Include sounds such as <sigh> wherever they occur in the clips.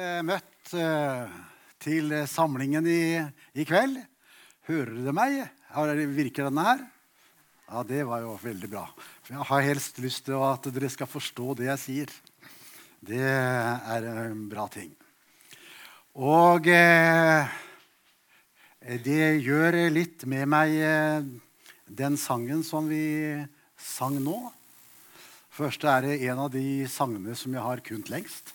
eh, møtt eh, til samlingen i, i kveld. Hører dere meg? Virker denne her? Ja, det var jo veldig bra. For jeg har helst lyst til at dere skal forstå det jeg sier. Det er en bra ting. Og eh, det gjør litt med meg eh, den sangen som vi sang nå. Først er det en av de sangene som jeg har kunnet lengst.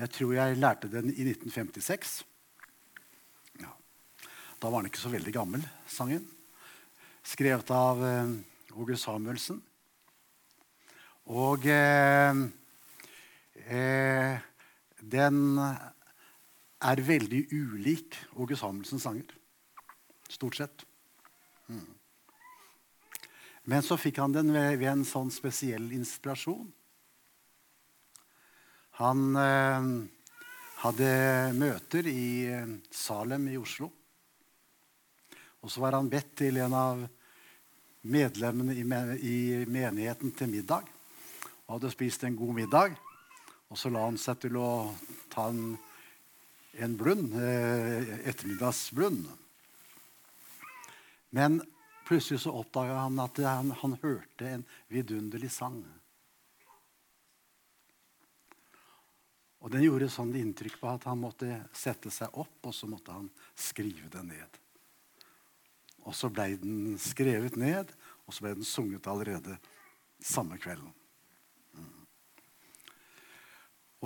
Jeg tror jeg lærte den i 1956. Ja. Da var den ikke så veldig gammel, sangen. Skrevet av eh, Åge Samuelsen. Og eh, eh, den er veldig ulik Åge Samuelsens sanger. Stort sett. Mm. Men så fikk han den ved, ved en sånn spesiell inspirasjon. Han eh, hadde møter i eh, Salem i Oslo. Og så var han bedt til en av medlemmene i, menigheten til middag. Og hadde spist en god middag. Og så la han seg til å ta en, en blund, eh, ettermiddagsblund. Men plutselig så oppdaga han at han, han hørte en vidunderlig sang. Og den gjorde sånn inntrykk på at han måtte sette seg opp, og så måtte han skrive det ned. Og så ble den skrevet ned, og så ble den sunget allerede samme kvelden. Mm.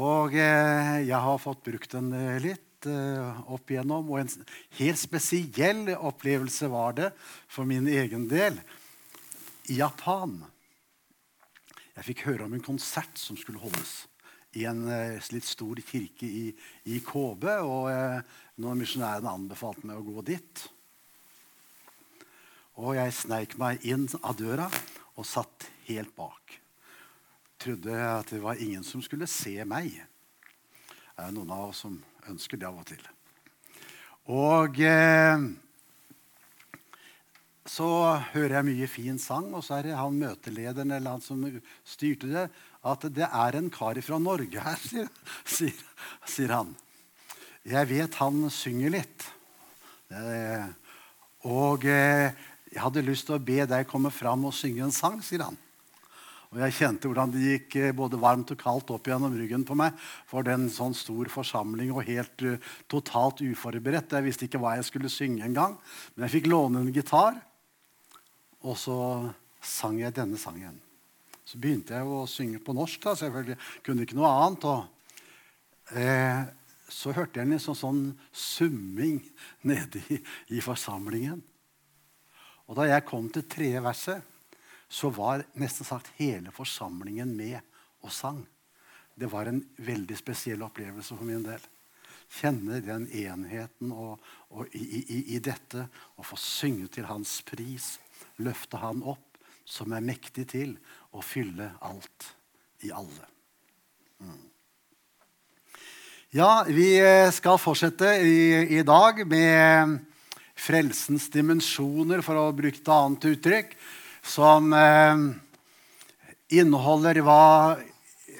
Og eh, jeg har fått brukt den eh, litt eh, opp igjennom. Og en helt spesiell opplevelse var det for min egen del i Japan. Jeg fikk høre om en konsert som skulle holdes i en uh, litt stor kirke i, i Kåbe. Og uh, noen misjonærene anbefalte meg å gå dit. Og jeg sneik meg inn av døra og satt helt bak. Trodde at det var ingen som skulle se meg. Det er noen av oss som ønsker det av og til. Og eh, så hører jeg mye fin sang, og så er det han møtelederen eller han som styrte det, at det er en kar fra Norge her, sier, sier, sier han. Jeg vet han synger litt. Eh, og eh, jeg hadde lyst til å be deg komme fram og synge en sang, sier han. Og jeg kjente hvordan det gikk eh, både varmt og kaldt opp gjennom ryggen på meg. For den sånn stor forsamling og helt uh, totalt uforberedt. Jeg visste ikke hva jeg skulle synge engang. Men jeg fikk låne en gitar, og så sang jeg denne sangen. Så begynte jeg å synge på norsk. da, selvfølgelig. Kunne ikke noe annet. Og, eh, så hørte jeg en sånn, sånn summing nede i, i, forsamlingen. Og da jeg kom til tredje verset, så var nesten sagt hele forsamlingen med og sang. Det var en veldig spesiell opplevelse for min del. Kjenne den enheten og, og i, i, i, dette. Å få synge til hans pris. Løfte han opp, som er mektig til å fylle alt i alle. Mm. Ja, vi eh, skal fortsette i, i, dag med frelsens dimensjoner, for å bruke et annet uttrykk, som eh, inneholder hva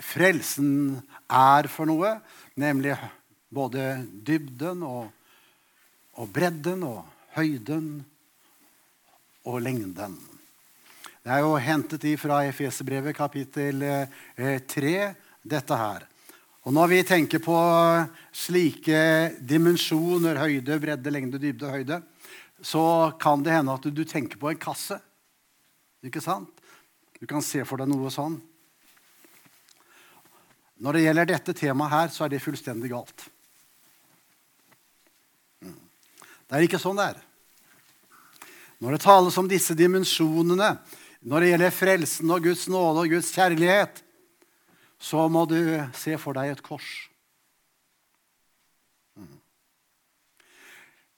frelsen er for noe, nemlig både dybden og, og bredden og høyden og lengden. Det er jo hentet fra Efeserbrevet kapittel 3, eh, dette her. Og når vi tenker på slike dimensjoner, høyde, bredde, lengde, dybde, høyde, så kan det hende at du, tenker på en kasse. Ikke sant? Du kan se for deg noe sånn. Når det gjelder dette temaet her, så er det fullstendig galt. Mm. Det er ikke sånn det er. Når det tales om disse dimensjonene, når det gjelder frelsen og Guds nåde og Guds kjærlighet, så må du se for deg et kors. Mm.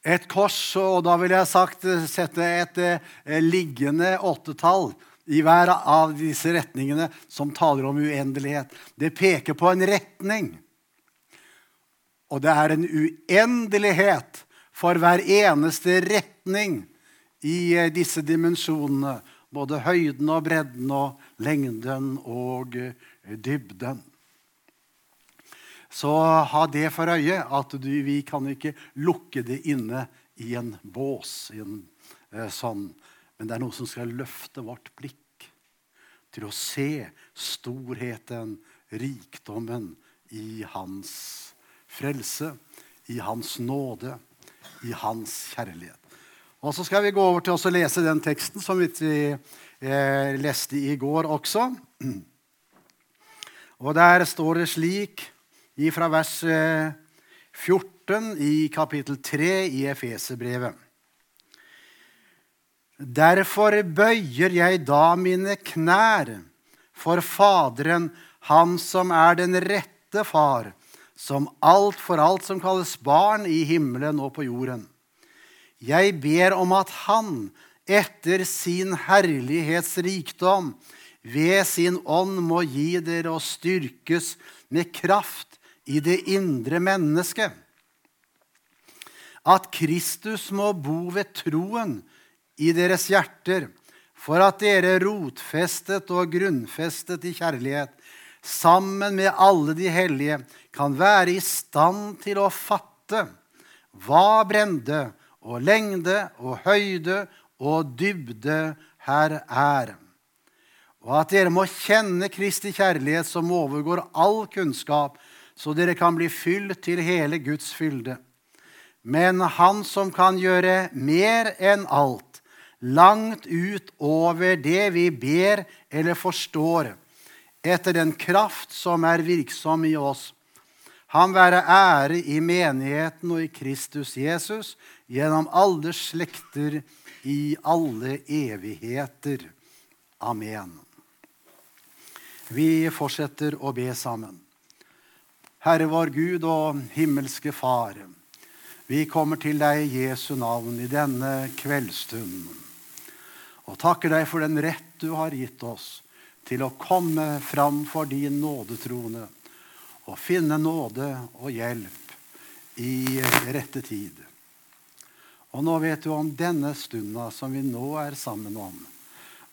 Et kors, og da vil jeg sagt sette et eh, liggende åttetall i hver av disse retningene som taler om uendelighet. Det peker på en retning. Og det er en uendelighet for hver eneste retning i eh, disse dimensjonene både høyden og bredden og lengden og eh, dybden. Så ha det for øye at du, vi kan ikke lukke det inne i en bås. I en, eh, sånn. Men det er noe som skal løfte vårt blikk til å se storheten, rikdommen, i hans frelse, i hans nåde, i hans kjærlighet. Og Så skal vi gå over til å lese den teksten som vi eh, leste i går også. <clears throat> Og Der står det slik fra vers 14 eh, i kapittel 3 i Efeserbrevet. Derfor bøyer jeg da mine knær for Faderen, Han som er den rette far, som alt for alt som kalles barn i himmelen og på jorden. Jeg ber om at Han, etter sin herlighetsrikdom, ved sin ånd må gi dere å styrkes med kraft i det indre mennesket. At Kristus må bo ved troen i deres hjerter, for at dere rotfestet og grunnfestet i kjærlighet, sammen med alle de hellige, kan være i stand til å fatte hva brende og lengde og høyde og dybde her er. Og at dere må kjenne Kristi kjærlighet som overgår all kunnskap, så dere kan bli fylt til hele Guds fylde. Men Han som kan gjøre mer enn alt, langt ut over det vi ber eller forstår, etter den kraft som er virksom i oss, han være ære i menigheten og i Kristus Jesus gjennom alle slekter i alle evigheter. Amen. Vi fortsetter å be sammen. Herre vår Gud og himmelske Far. Vi kommer til deg i Jesu navn i denne kveldsstunden. Og takker deg for den rett du har gitt oss til å komme fram for din nådetrone og finne nåde og hjelp i rette tid. Og nå vet du om denne stunda som vi nå er sammen om,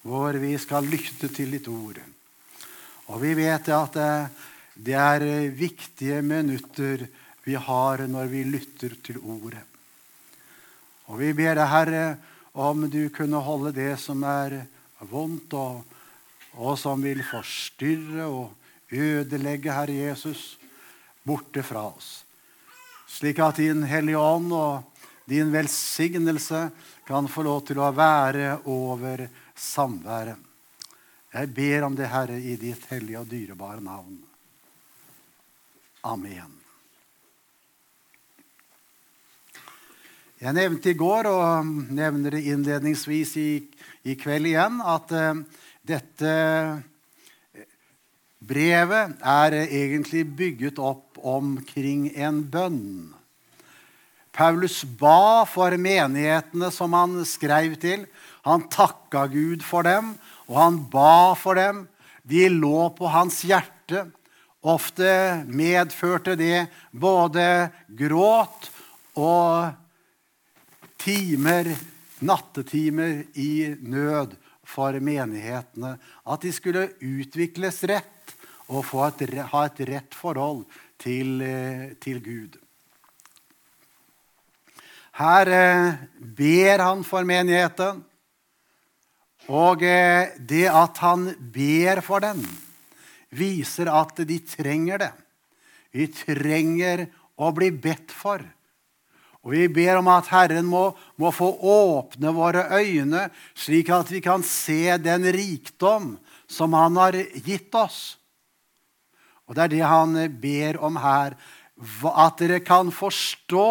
hvor vi skal lytte til ditt ord. Og vi vet at det er viktige minutter vi har når vi lytter til ordet. Og vi ber deg, Herre, om du kunne holde det som er vondt, og, og som vil forstyrre og ødelegge Herre Jesus borte fra oss. Slik at Din Hellige Ånd og din velsignelse kan få lov til å være over samværet. Jeg ber om det, Herre, i ditt hellige og dyrebare navn. Amen. Jeg nevnte i går, og nevner det innledningsvis i, i kveld igjen, at uh, dette Brevet er egentlig bygget opp omkring en bønn. Paulus ba for menighetene som han skrev til. Han takka Gud for dem, og han ba for dem. De lå på hans hjerte. Ofte medførte det både gråt og timer, nattetimer i nød for menighetene. At de skulle utvikles rett og et, ha et rett forhold til, eh, til Gud. Her eh, ber han for menigheten. Og eh, det at han ber for den, viser at de trenger det. Vi trenger å bli bedt for. Og vi ber om at Herren må, må, få åpne våre øyne, slik at vi kan se den rikdom som Han har gitt oss. Og det er det han ber om her. At dere kan forstå,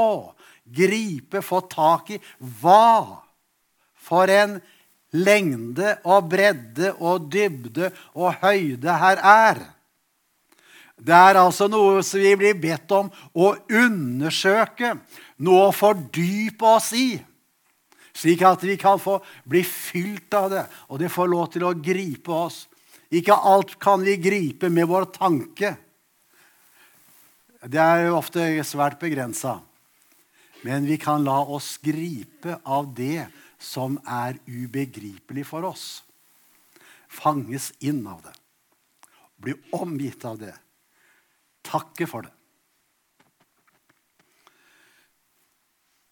gripe, få tak i hva for en lengde og bredde og dybde og høyde her er. Det er altså noe som vi blir bedt om å undersøke, noe å fordype oss i. Slik at vi kan få bli fylt av det, og det får lov til å gripe oss. Ikke alt kan vi gripe med vår tanke. Det er jo ofte svært begrensa. Men vi kan la oss gripe av det som er ubegripelig for oss. Fanges inn av det. Bli omgitt av det. Takke for det.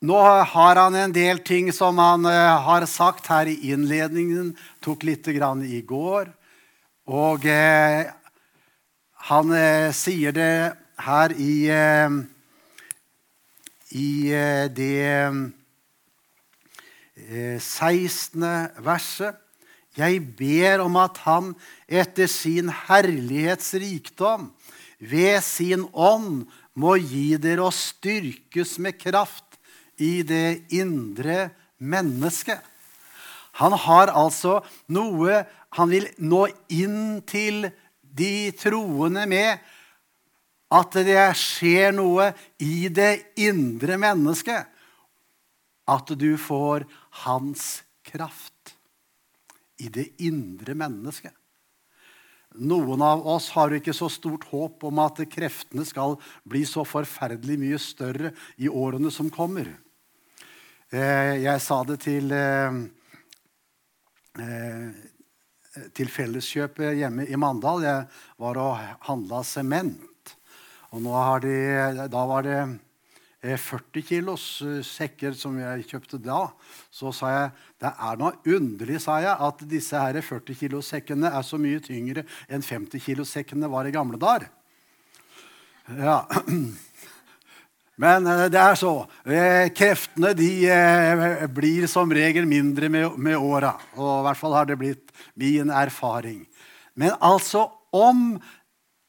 Nå har han en del ting som han eh, har sagt her i innledningen. Tok litt grann i går. Og eh, han eh, sier det her i, eh, i eh, det 16. Eh, verset. Jeg ber om at han etter sin herlighets rikdom ved sin ånd må gi dere å styrkes med kraft i det indre mennesket. Han har altså noe han vil nå inn til de troende med. At det skjer noe i det indre mennesket. At du får hans kraft i det indre mennesket. Noen av oss har ikke så stort håp om at kreftene skal bli så forferdelig mye større i årene som kommer. Eh, jeg sa det til, eh, til Felleskjøpet hjemme i Mandal. Jeg var og handla sement. Og de, da var det 40 kilos sekker som jeg kjøpte da. Så sa jeg det er noe underlig sa jeg, at disse her 40 kilos sekkene er så mye tyngre enn 50 kilos sekkene var i gamle dager. Ja. <clears throat> Men eh, det er så. Eh, kreftene de eh, blir som regel mindre med, med åra. Og i hvert fall har det blitt min erfaring. Men altså om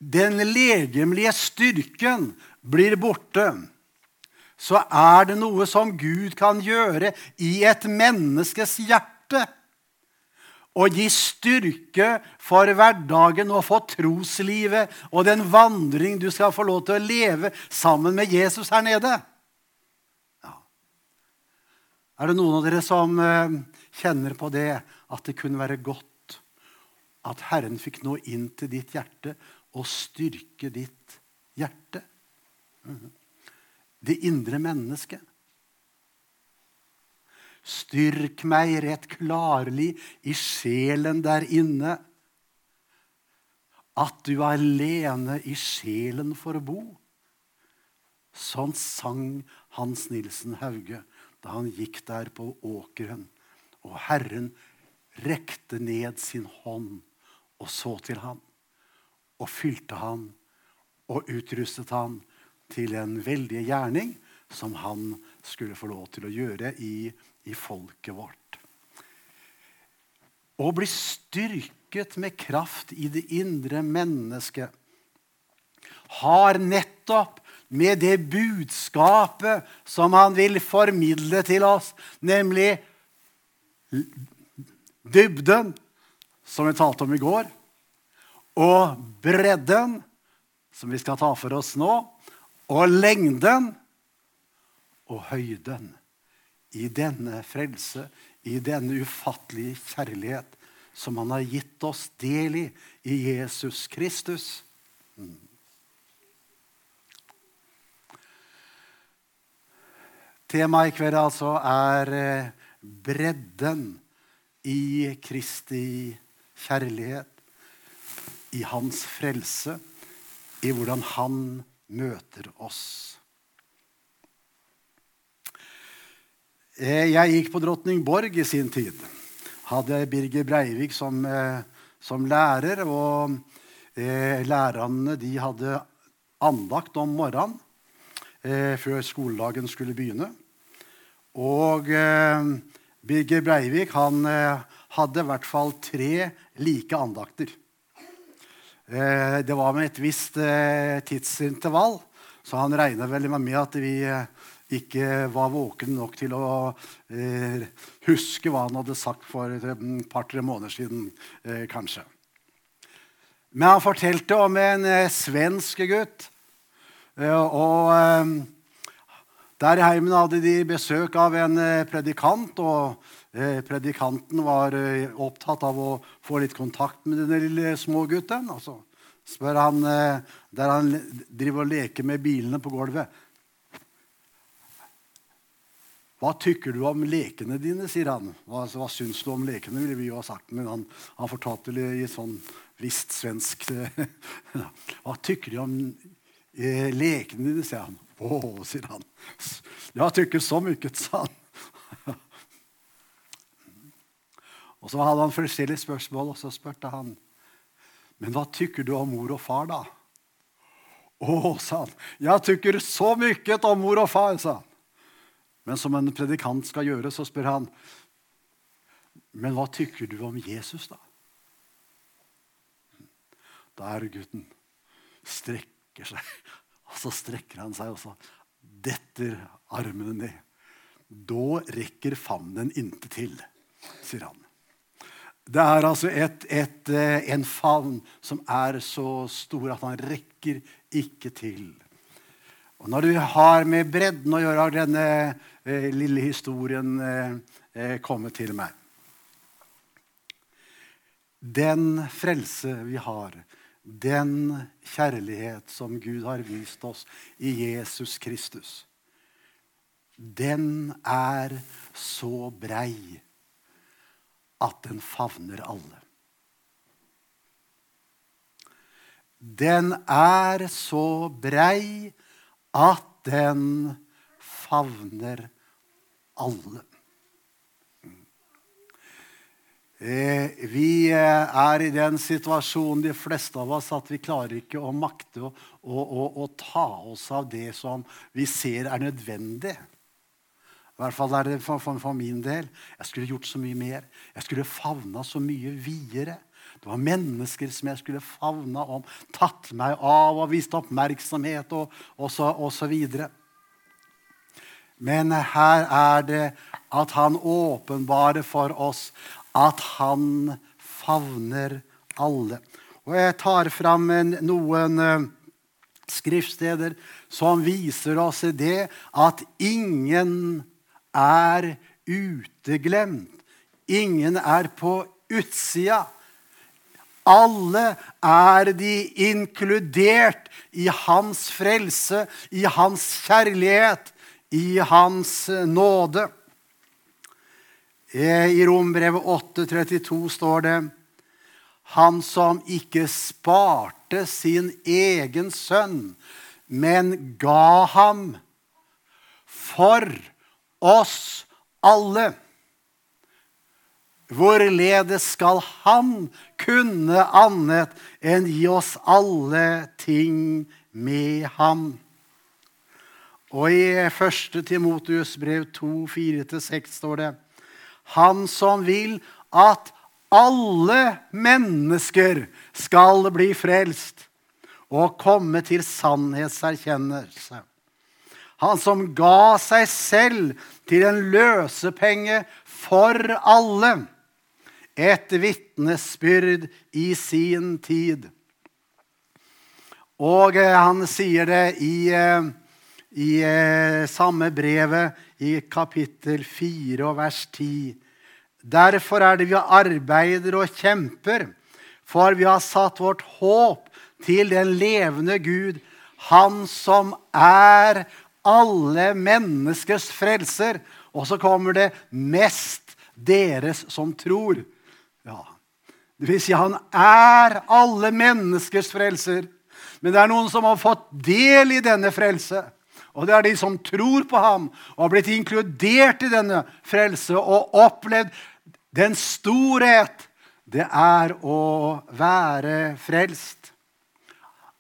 den legemlige styrken blir borte, så er det noe som Gud kan gjøre i et menneskes hjerte og gi styrke for hverdagen og for troslivet og den vandring du skal få lov til å leve sammen med Jesus her nede. Ja. Er det noen av dere som uh, kjenner på det, at det kunne være godt at Herren fikk nå inn til ditt hjerte og styrke ditt hjerte? -hmm. Det indre mennesket. Styrk meg rett klarlig i sjelen der inne. At du alene i sjelen får bo. Sånn sang Hans Nilsen Hauge da han gikk der på åkeren. Og Herren rekte ned sin hånd og så til han. Og fylte han og utrustet han til en veldig gjerning som han skulle få lov til å gjøre i i folket vårt. Å bli styrket med kraft i det indre mennesket har nettopp med det budskapet som han vil formidle til oss, nemlig dybden, som vi talte om i går, og bredden, som vi skal ta for oss nå, og lengden og høyden i denne frelse, i denne ufattelige kjærlighet som han har gitt oss del i i Jesus Kristus. Mm. Temaet i kveld altså er eh, bredden i Kristi kjærlighet, i hans frelse, i hvordan han møter oss. Jeg gikk på Drottningborg i sin tid. Hadde Birger Breivik som, eh, som lærer. Og eh, lærerne de hadde andakt om morgenen eh, før skoledagen skulle begynne. Og eh, Birger Breivik han eh, hadde i hvert fall tre like andakter. det var med et visst tidsintervall, så han regna vel med at vi ikke var våken nok til å eh, huske hva han hadde sagt for et par-tre måneder siden, eh, kanskje. Men han fortalte om en eh, svensk gutt. Eh, og eh, der i heimen hadde de besøk av en eh, predikant. og Predikanten var opptatt av å få litt kontakt med den lille smågutten. Og så spør han, der han driver og leker med bilene på gulvet hva tykker du om lekene dine, sier han. Hva, hva syns du om lekene, ville vi jo ha sagt. Men han, han fortalte det i sånn visst svensk <laughs> Hva tykker du om eh, lekene dine, sier han. Å, sier han. Jeg tykker så mye, sa han. Og så hadde han forskjellige spørsmål, og så spurte han Men hva tykker du om mor og far, da? Å, sa han. Jeg tykker så mye om mor og far, sa han. Men som en predikant skal gjøre, så spør han Men hva tykker du om Jesus, da? Da er gutten strekker seg, <laughs> og så strekker han seg, og så detter armene ned. Da rekker favnen inntil, sier han. Det er altså et, et, eh, en favn som er så stor at han rekker ikke til. Og Når du har med bredden å gjøre, har denne eh, lille historien eh, eh, kommet til meg. Den frelse vi har, den kjærlighet som Gud har vist oss i Jesus Kristus, den er så brei at den favner alle. Den er så brei at den favner alle. Eh, vi eh, er i den situasjonen, de fleste av oss, at vi klarer ikke å makte å, å, å, å ta oss av det som vi ser er nødvendig. I hvert fall er det for, for, for, min del. Jeg skulle gjort så mye mer. Jeg skulle favna så mye videre. Det var mennesker som jeg skulle favna om, tatt meg av og vist oppmerksomhet og, og, så, og videre. Men her er det at han åpenbarer for oss at han favner alle. Og jeg tar fram noen uh, skriftsteder som viser oss det at ingen er uteglemt. Ingen er på utsida. Alle er de inkludert i hans frelse, i hans kjærlighet, i hans nåde. I Rombrevet 8,32 står det Han som ikke sparte sin egen sønn, men ga ham for oss alle. Hvorledes skal Han kunne annet enn gi oss alle ting med Ham? Og i 1. Timotius brev 2, 4-6 står det Han som vil at alle mennesker skal bli frelst og komme til sannhetserkjennelse. Han som ga seg selv til en løsepenge for alle. Et vitnesbyrd i sin tid. Og eh, han sier det i, eh, i eh, samme brevet, i kapittel 4 og vers 10. Derfor er det vi arbeider og kjemper, for vi har satt vårt håp til den levende Gud, Han som er alle menneskers frelser. Og så kommer det 'mest deres som tror'. Ja, Det vil si, han er alle menneskers frelser. Men det er noen som har fått del i denne frelse. Og det er de som tror på ham og har blitt inkludert i denne frelse og opplevd den storhet det er å være frelst.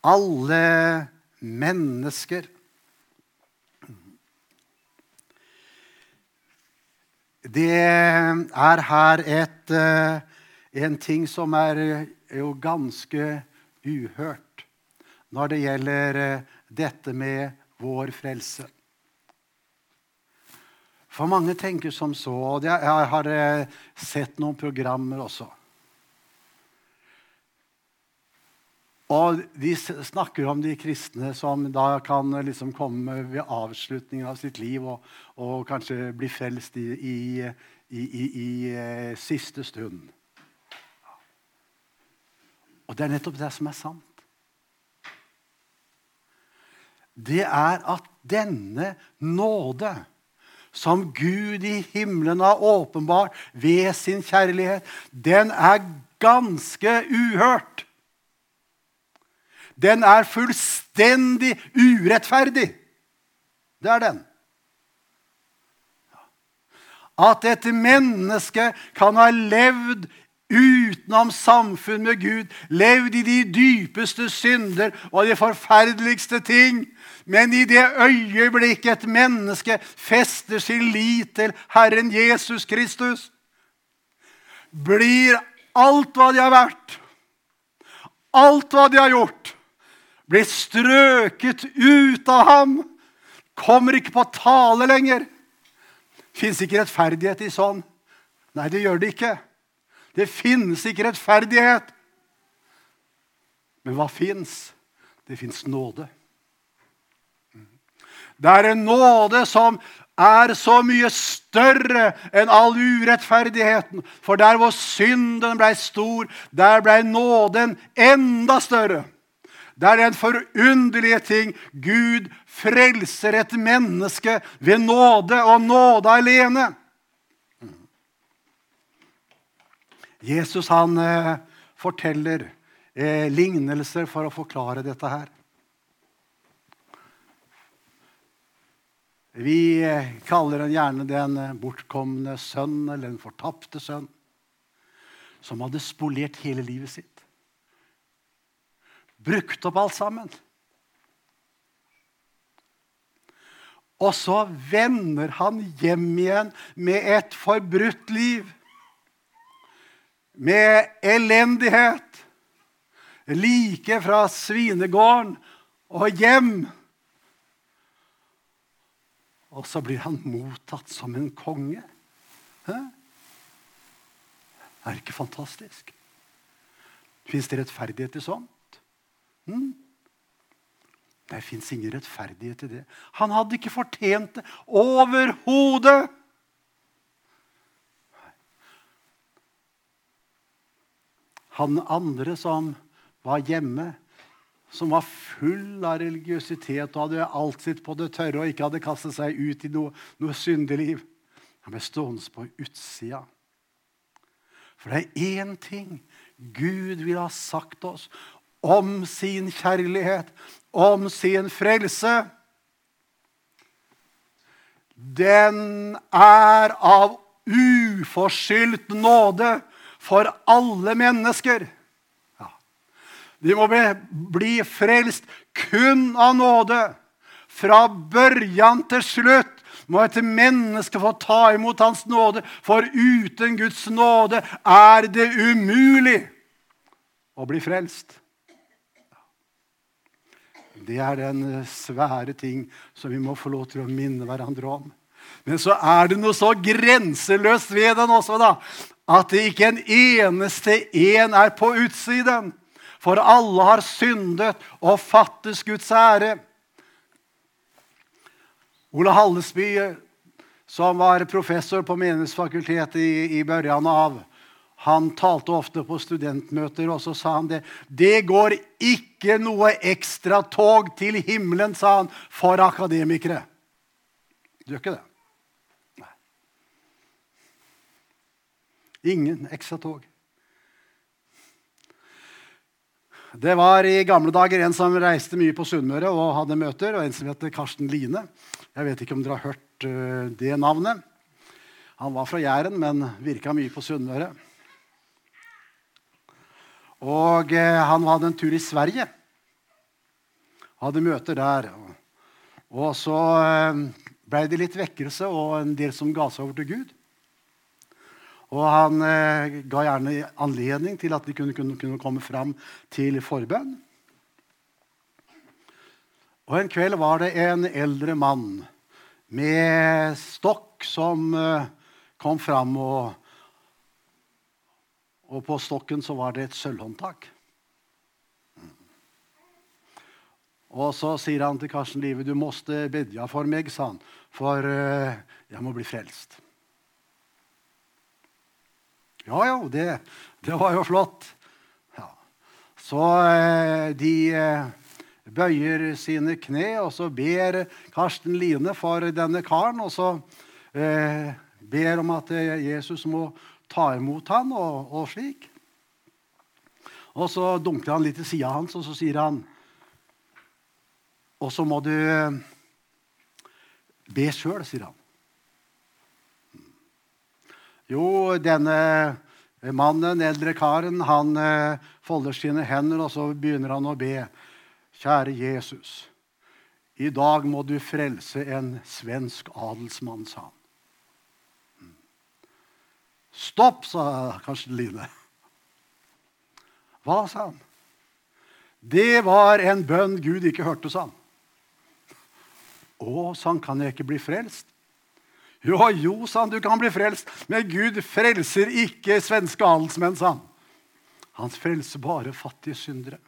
Alle mennesker. Det er her et, eh, en ting som er eh, jo ganske uhørt når det gjelder eh, dette med vår frelse. For mange tenker som så, og jeg har sett noen programmer også Og De snakker om de kristne som da kan liksom komme ved avslutningen av sitt liv og, og kanskje bli frelst i, i, i, i, eh, siste stund. Og det er nettopp det som er sant. Det er at denne nåde som Gud i himmelen har åpenbart ved sin kjærlighet, den er ganske uhørt. Den er fullstendig urettferdig. Det er den. At et menneske kan ha levd utenom samfunn med Gud, levd i de dypeste synder og de forferdeligste ting. Men i det øyeblikket et menneske fester sin lit til Herren Jesus Kristus, blir alt hva de har vært, alt hva de har gjort, blir strøket ut av ham, kommer ikke på tale lenger. Fins ikke rettferdighet i sånn? Nei, det gjør det ikke. Det finnes ikke rettferdighet. Men hva fins? Det fins nåde. Det er en nåde som er så mye større enn all urettferdigheten. For der hvor synden blei stor, der blei nåden enda større. Det er den forunderlige ting. Gud frelser et menneske ved nåde og nåde alene. Jesus han eh, forteller eh, lignelser for å forklare dette her. Vi eh, kaller den gjerne den bortkomne sønn eller den fortapte sønn. Som hadde spolert hele livet sitt. Brukt opp alt sammen. Og så vender han hjem igjen med et forbrutt liv med elendighet. Like fra svinegården og hjem. Og så blir han mottatt som en konge. Hæ? Er det ikke fantastisk? Fins det rettferdighet i sånt? Hm? Det fins ingen rettferdighet i det. Han hadde ikke fortjent det overhodet. Han andre som var hjemme, som var full av religiøsitet og hadde alt sitt på det tørre og ikke hadde kastet seg ut i noe, noe syndeliv, han ble stående på utsida. For det er én ting Gud vil ha sagt oss om sin kjærlighet, om sin frelse. Den er av uforskyldt nåde for alle mennesker. Ja. De må bli, bli frelst kun av nåde. Fra børjan til slutt må et menneske få ta imot Hans nåde, for uten Guds nåde er det umulig å bli frelst. Det er den svære ting som vi må få lov til å minne hverandre om. Men så er det noe så grenseløst ved den også, da, at det ikke en eneste en er på utsiden. For alle har syndet og fattes Guds ære. Ole Hallesby, som var professor på Menighetsfakultetet i, i børjan av, han talte ofte på studentmøter, og så sa han det. Det går ikke noe ekstratog til himmelen, sa han, for akademikere. Det gjør ikke det. Ingen ekstratog. Det var i gamle dager en som reiste mye på Sunnmøre og hadde møter. og En som heter Karsten Line. Jeg vet ikke om dere har hørt uh, det navnet. Han var fra Jæren, men virka mye på Sunnmøre. Og uh, han hadde en tur i Sverige. Hadde møter der. Og så uh, ble det litt vekkelse og en del som ga seg over til Gud. Og han eh, ga gjerne anledning til at de kunne, kunne, kunne, komme fram til forbønn. Og En kveld var det en eldre mann med stokk som eh, kom fram. Og, og på stokken så var det et sølvhåndtak. Og så sier han til Karsten Live du måtte bedja for meg, sa han, for uh, jeg må bli frelst. Ja, ja, det, det var jo flott. Ja. Så eh, de eh, bøyer sine kne, og så ber Karsten Line for denne karen. Og så eh, ber om at eh, Jesus må ta imot han, og, og slik. Og så dunker han litt til sida hans, og så sier han Og så må du Be sjøl, sier han. Jo, denne mannen, eldre karen, han eh, folder sine hender, og så begynner han å be. Kjære Jesus, i dag må du frelse en svensk adelsmann, sa han. Stopp, sa kanskje Line. Hva, sa han. Det var en bønn Gud ikke hørte, sa han. Å, sånn kan jeg ikke bli frelst? Jo, jo, sa han, du kan bli frelst, men Gud frelser ikke svenske adelsmenn, sa han. Han frelser bare fattige syndere.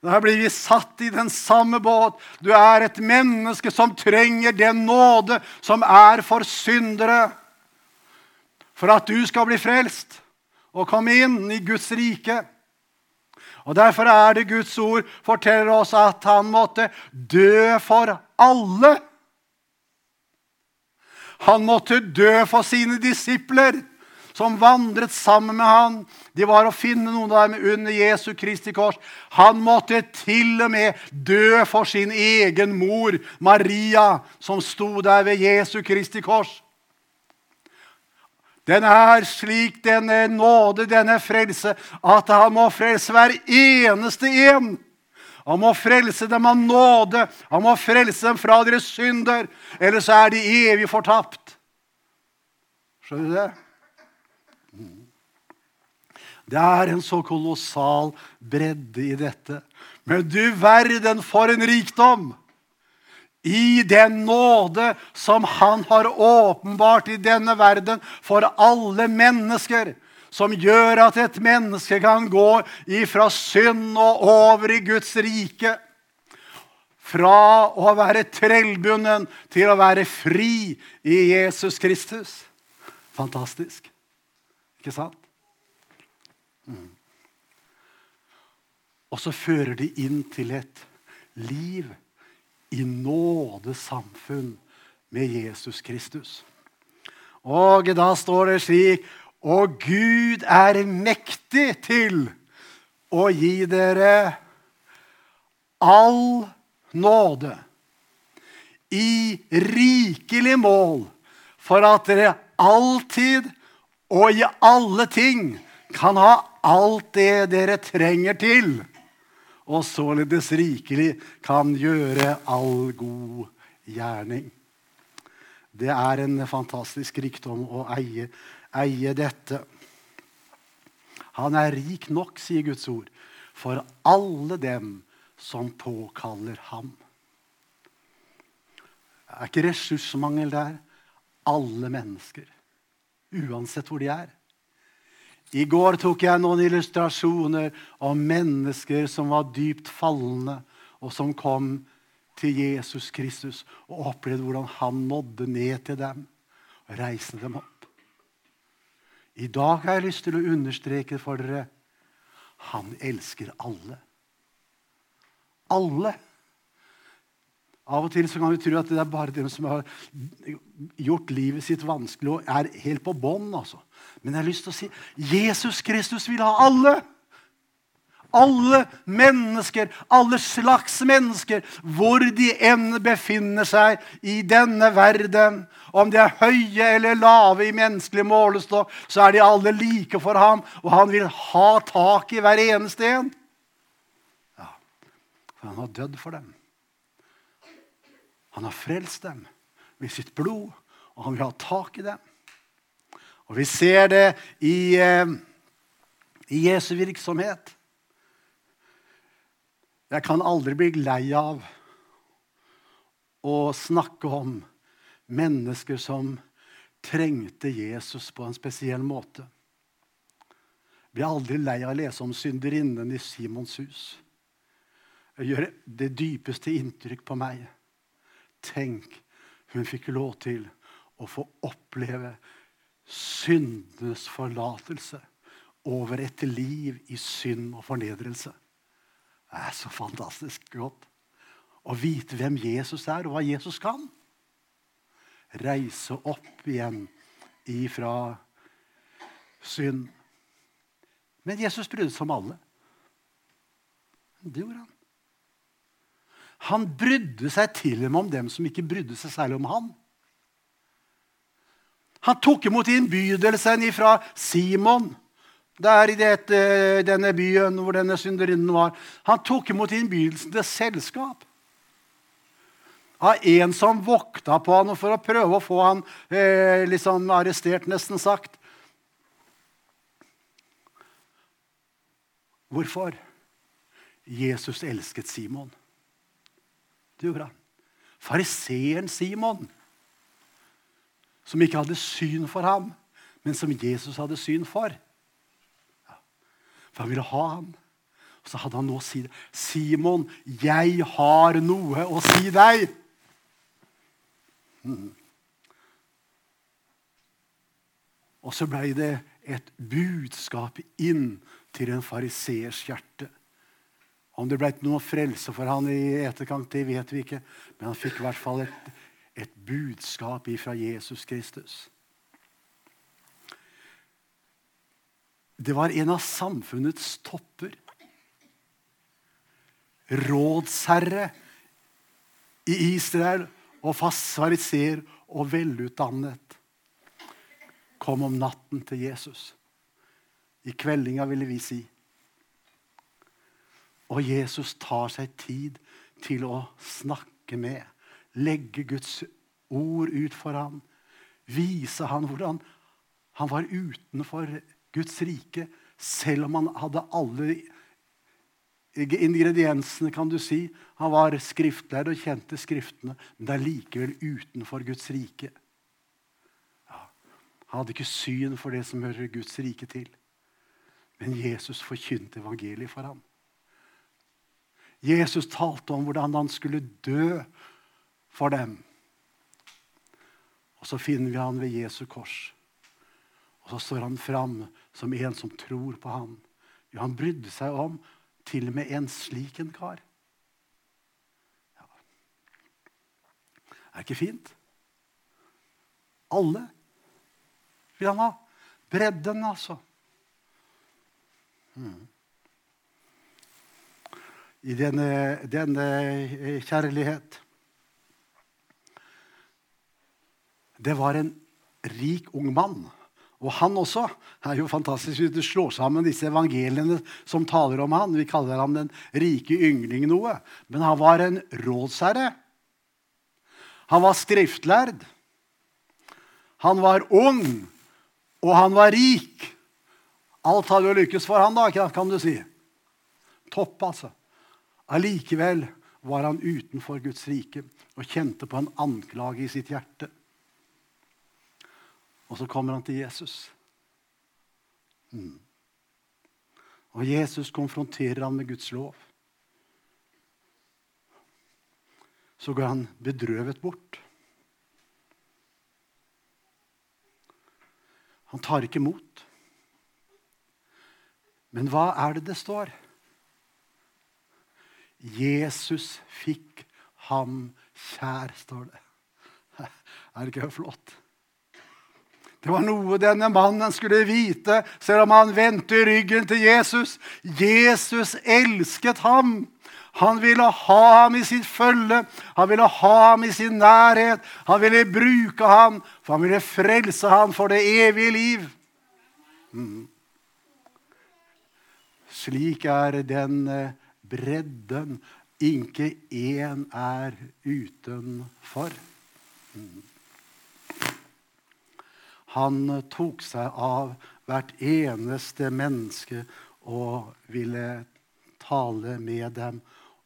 Der blir vi satt i den samme båt. Du er et menneske som trenger den nåde som er for syndere. For at du skal bli frelst og komme inn i Guds rike. Og Derfor er det Guds ord forteller oss at han måtte dø for alle. Han måtte dø for sine disipler, som vandret sammen med han. De var å finne noen av dem under Jesu Kristi kors. Han måtte til og med dø for sin egen mor, Maria, som sto der ved Jesu Kristi kors. Den er slik, denne nåde, denne frelse, at han må frelse hver eneste en. Han må frelse dem av nåde. Han må frelse dem fra deres synder. Ellers er de evig fortapt. Skjønner du det? Det er en så kolossal bredde i dette. Men du verden for en rikdom! I den nåde som Han har åpenbart i denne verden for alle mennesker. Som gjør at et menneske kan gå ifra synd og over i Guds rike. Fra å være trellbunden til å være fri i Jesus Kristus. Fantastisk. Ikke sant? Og så fører de inn til et liv i nådesamfunn med Jesus Kristus. Og da står det slik Og Gud er mektig til å gi dere all nåde i rikelig mål, for at dere alltid og i alle ting kan ha alt det dere trenger til og således rikelig kan gjøre all god gjerning. Det er en fantastisk rikdom å eie, eie dette. Han er rik nok, sier Guds ord, for alle dem som påkaller ham. Det er ikke ressursmangel der. Alle mennesker, uansett hvor de er. I går tok jeg noen illustrasjoner om mennesker som var dypt falne, og som kom til Jesus Kristus og opplevde hvordan han nådde ned til dem og reiste dem opp. I dag har jeg lyst til å understreke for dere han elsker alle. Alle. Av og til så kan vi tro at det er bare dem som har gjort livet sitt vanskelig og er helt på bånn. Altså. Men jeg har lyst til å si Jesus Kristus vil ha alle. Alle mennesker, alle slags mennesker, hvor de enn befinner seg i denne verden. Om de er høye eller lave i menneskelig målestokk, så er de alle like for ham. Og han vil ha tak i hver eneste en. Ja, for han har dødd for dem. Han har frelst dem med sitt blod, og han vil ha tak i dem. Og Vi ser det i, eh, i Jesu virksomhet. Jeg kan aldri bli lei av å snakke om mennesker som trengte Jesus på en spesiell måte. Jeg blir aldri lei av å lese om synderinnen i Simons hus. Jeg gjør det dypeste inntrykk på meg. Tenk, hun fikk lov til å få oppleve syndenes forlatelse over et liv i synd og fornedrelse. Det er så fantastisk godt å vite hvem Jesus er, og hva Jesus kan. Reise opp igjen ifra synd. Men Jesus brydde seg om alle. Det gjorde han. Han brydde seg til og med om dem som ikke brydde seg særlig om han. Han tok imot innbydelsen ifra Simon. Der i dette, denne byen hvor denne synderinnen var. Han tok imot innbydelsen til selskap. Av en som vokta på han for å prøve å få han eh, liksom arrestert, nesten sagt. Hvorfor? Jesus elsket Simon. Det gjorde han. Fariseeren Simon, som ikke hadde syn for ham, men som Jesus hadde syn for. For han ville ha ham. Og så hadde han noe å si 'Simon, jeg har noe å si deg.' Mm. Og så blei det et budskap inn til en fariseers hjerte. Om det ble noe frelse for han i etterkant, det vet vi ikke. Men han fikk i hvert fall et, et budskap fra Jesus Kristus. Det var en av samfunnets topper. Rådsherre i Israel og fariseer og velutdannet. Kom om natten til Jesus. I kveldinga, ville vi si. Og Jesus tar seg tid til å snakke med, legge Guds ord ut for ham, vise ham hvordan han var utenfor Guds rike, selv om han hadde alle ingrediensene, kan du si. Han var skriftlærer og kjente Skriftene, men det er likevel utenfor Guds rike. Ja, han hadde ikke syn for det som hører Guds rike til. Men Jesus forkynte evangeliet for ham. Jesus talte om hvordan han skulle dø for dem. Og så finner vi han ved Jesu kors. Og så står han fram som en som tror på ham. Jo, han brydde seg om til og med en slik en kar. Ja. Er ikke fint? Alle vil han ha. Bredden, altså. Hmm i denne, denne eh, kjærlighet. Det var en rik ung mann. Og han også er jo fantastisk hvis du slår sammen disse evangeliene som taler om han. Vi kaller ham den rike yngling noe. Men han var en rådsherre. Han var skriftlærd. Han var ung, og han var rik. Alt hadde jo lykkes for han da, kan du si. Topp, altså. Allikevel var han utenfor Guds rike og kjente på en anklage i sitt hjerte. Og så kommer han til Jesus. Mm. Og Jesus konfronterer han med Guds lov. Så går han bedrøvet bort. Han tar ikke imot. Men hva er det det står? Jesus fikk ham kjær, står det. <laughs> Er det ikke flott? Det var noe denne mannen skulle vite, selv om han vendte ryggen til Jesus. Jesus elsket ham. Han ville ha ham i sitt følge, han ville ha ham i sin nærhet. Han ville bruke ham, for han ville frelse ham for det evige liv. Mm. Slik er den eh, bredden. Ikke én er utenfor. Han tok seg av hvert eneste menneske og ville tale med dem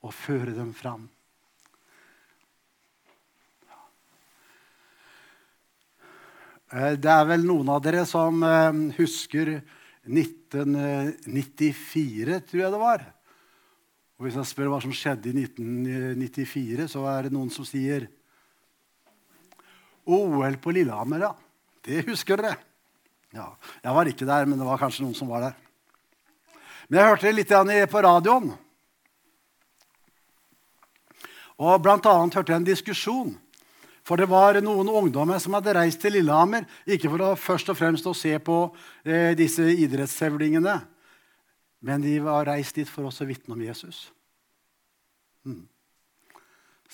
og føre dem fram. Eh, det er vel noen av dere som eh, husker 1994, tror jeg det var. Og Hvis jeg spør hva som skjedde i 1994, så er det noen som sier OL på Lillehammer, ja. Det husker dere. Ja, Jeg var ikke der, men det var kanskje noen som var der. Men jeg hørte det litt på radioen. Og Blant annet hørte jeg en diskusjon. For det var noen ungdommer som hadde reist til Lillehammer. Ikke for å først og fremst å se på eh, disse idrettshevlingene, men de var reist dit for å vitne om Jesus. Mm.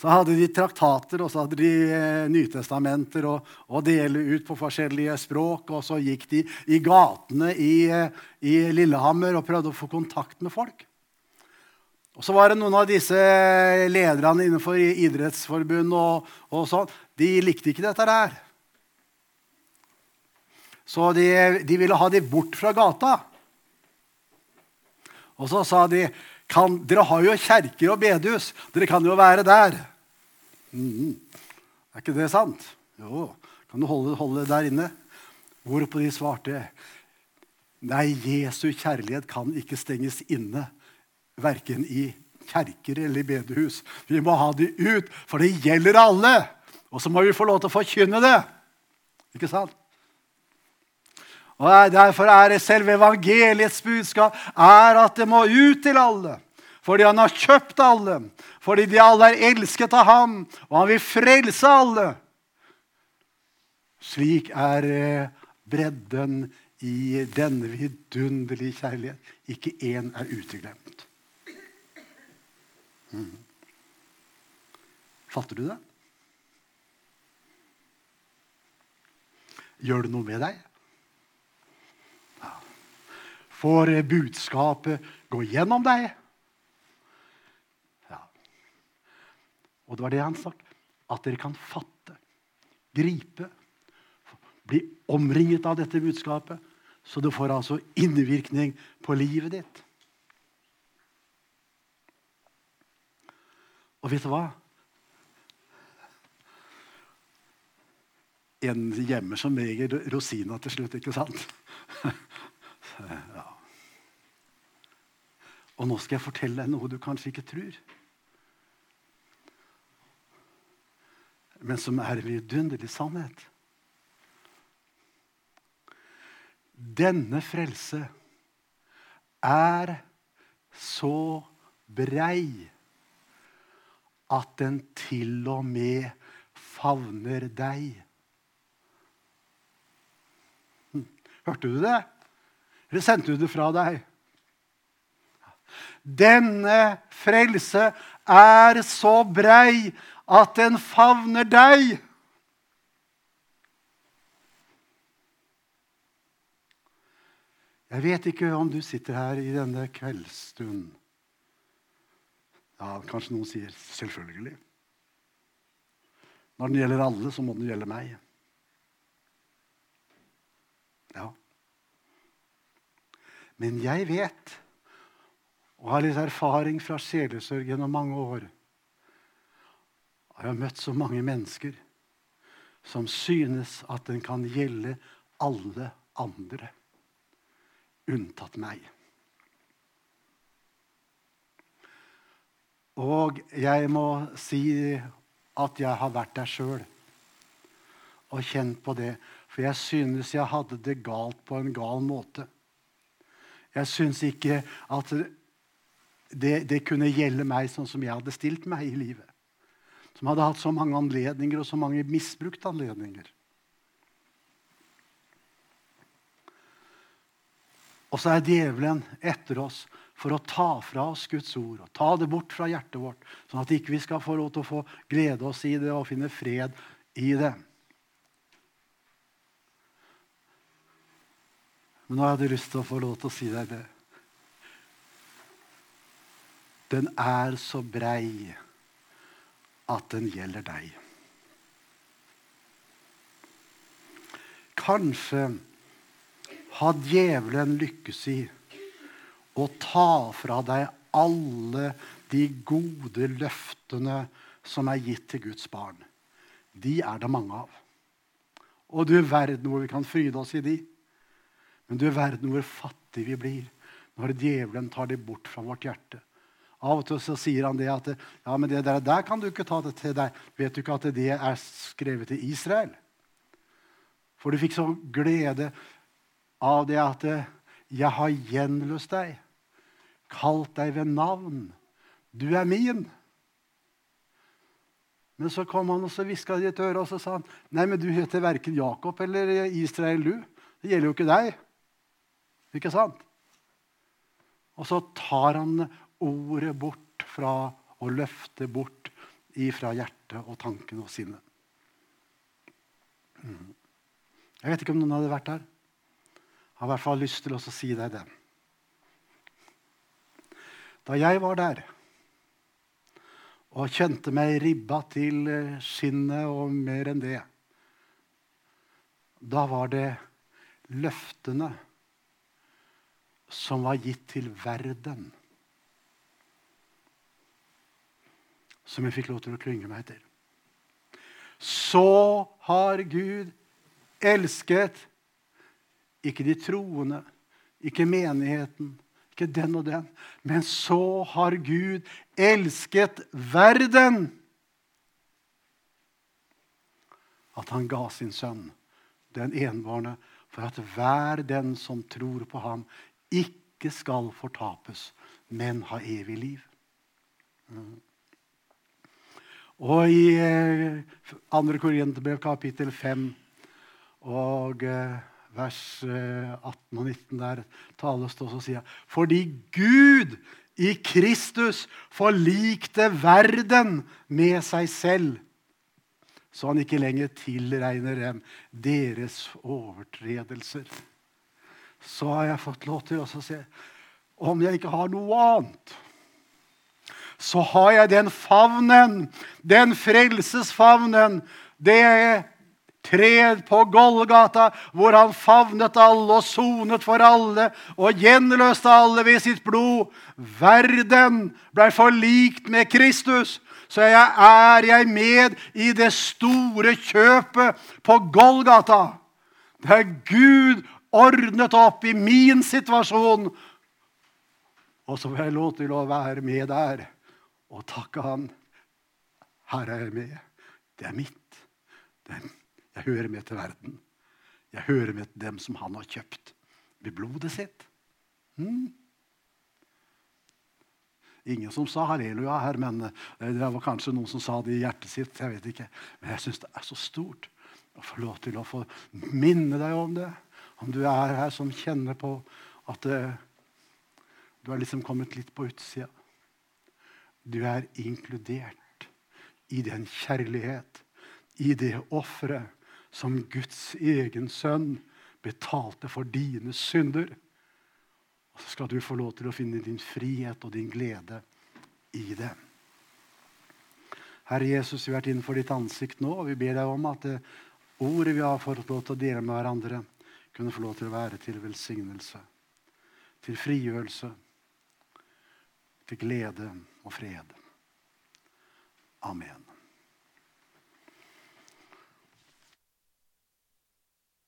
Så hadde de traktater, og så hadde de eh, Nytestamenter og, og dele ut på forskjellige språk. Og så gikk de i gatene i, eh, i Lillehammer og prøvde å få kontakt med folk. Og så var det noen av disse lederne innenfor idrettsforbund og, og sånn, de likte ikke dette der. Så de, de ville ha dem bort fra gata. Og så sa de kan, dere har jo kjerker og bedehus. Dere kan jo være der. Mm. Er ikke det sant? Jo. Kan du holde, holde der inne? Hvorpå de svarte Nei, Jesu kjærlighet kan ikke stenges inne. Verken i kjerker eller i bedehus. Vi må ha de ut, for det gjelder alle. Og så må vi få lov til å forkynne det. Ikke sant? Og Derfor er det selve evangeliets budskap er at det må ut til alle. Fordi han har kjøpt alle. Fordi de alle er elsket av ham, og han vil frelse alle. Slik er eh, bredden i denne vidunderlige kjærlighet. Ikke én er uteglemt. Mm. Fatter du det? Gjør det noe med deg? Får budskapet gå gjennom deg? Ja. Og det var det han sa. At dere kan fatte, gripe, bli omringet av dette budskapet. Så det får altså innvirkning på livet ditt. Og vet du hva? En gjemmer som regel rosina til slutt, ikke sant? <laughs> Og nå skal jeg fortelle deg noe du kanskje ikke tror. Men som er en vidunderlig sannhet. Denne frelse er så brei at den til og med favner deg. Hm. Hørte du det? Eller sendte du det fra deg? Denne frelse er så brei at den favner deg. Jeg vet ikke om du sitter her i denne kveldsstund. Ja, Kanskje noen sier 'selvfølgelig'. Når den gjelder alle, så må den gjelde meg. Ja. Men jeg vet, og har litt erfaring fra sjelesorg gjennom mange år Jeg har møtt så mange mennesker som synes at den kan gjelde alle andre, unntatt meg. Og jeg må si at jeg har vært der sjøl og kjent på det. For jeg synes jeg hadde det galt på en gal måte. Jeg syns ikke at det, det, kunne gjelde meg sånn som jeg hadde stilt meg i livet. Som hadde hatt så mange anledninger, og så mange misbrukte anledninger. Og så er djevelen etter oss for å ta fra oss Guds ord og ta det bort fra hjertet vårt, sånn at ikke vi skal få lov til å få glede oss i det og finne fred i det. Men nå hadde jeg lyst til å få lov til å si deg det. Den er så brei at den gjelder deg. Kanskje har djevelen lykkes i å ta fra deg alle de gode løftene som er gitt til Guds barn. De er det mange av. Og du verden hvor vi kan fryde oss i de. Men du er verden hvor fattig vi blir når djevelen tar de bort fra vårt hjerte. Av og til så sier han det at ja, men det der, der kan du ikke ta det til deg. Vet du ikke at det er skrevet til Israel? For du fikk så glede av det at jeg har gjenløst deg, kalt deg ved navn. Du er min. Men så kom han og så hviska i et øre og så sa han, nei, men du heter verken Jakob eller Israel, du. Det gjelder jo ikke deg. Ikke sant? Og så tar han ordet bort fra å løfte bort ifra hjertet og tanken og sinnet. Mm. Jeg vet ikke om noen hadde vært der. Jeg har i hvert fall lyst til å si deg det. Da jeg var der og kjente meg ribba til skinnet og mer enn det, da var det løftene som var gitt til verden, som jeg fikk lov til å klynge meg til. Så har Gud elsket ikke de troende, ikke menigheten, ikke den og den. Men så har Gud elsket verden at han ga sin sønn, den enbårne, for at hver den som tror på ham, ikke skal fortapes, men ha evig liv. Mm. Og i 2. Eh, Korinterbrev kapittel 5 og eh, vers 18 eh, og 19 der tales det også, sier Fordi Gud i Kristus forlikte verden med seg selv, så han ikke lenger tilregner dem deres overtredelser. Så har jeg fått lov til å se om jeg ikke har noe annet, så har jeg den favnen, den frelsesfavnen, det Tred på Golgata, hvor han favnet alle og sonet for alle og gjenløste alle ved sitt blod. Verden ble forlikt med Kristus. Så jeg er jeg med i det store kjøpet på Golgata. Der Gud ordnet opp i min situasjon. Og så får jeg lov til å være med der og takke Han. Her er jeg med. Det er mitt. Det er. Jeg hører med til verden. Jeg hører med til dem som han har kjøpt med blodet sitt. Hmm. Ingen som sa halleluja her, men eh, det var kanskje noen som sa det i hjertet sitt. jeg vet ikke. Men jeg syns det er så stort å få lov til å få minne deg om det. Om du er her som kjenner på at uh, du har liksom kommet litt på utsida. Du er inkludert i den kjærlighet, i det offeret som Guds egen sønn betalte for dine synder. Og så skal du få lov til å finne din frihet og din glede i det. Herre Jesus, vi har vært innenfor ditt ansikt nå, og vi ber deg om at det ordet vi har fått lov til å dele med hverandre, kunne få lov til å være til velsignelse, til frigjørelse, til glede og fred. Amen.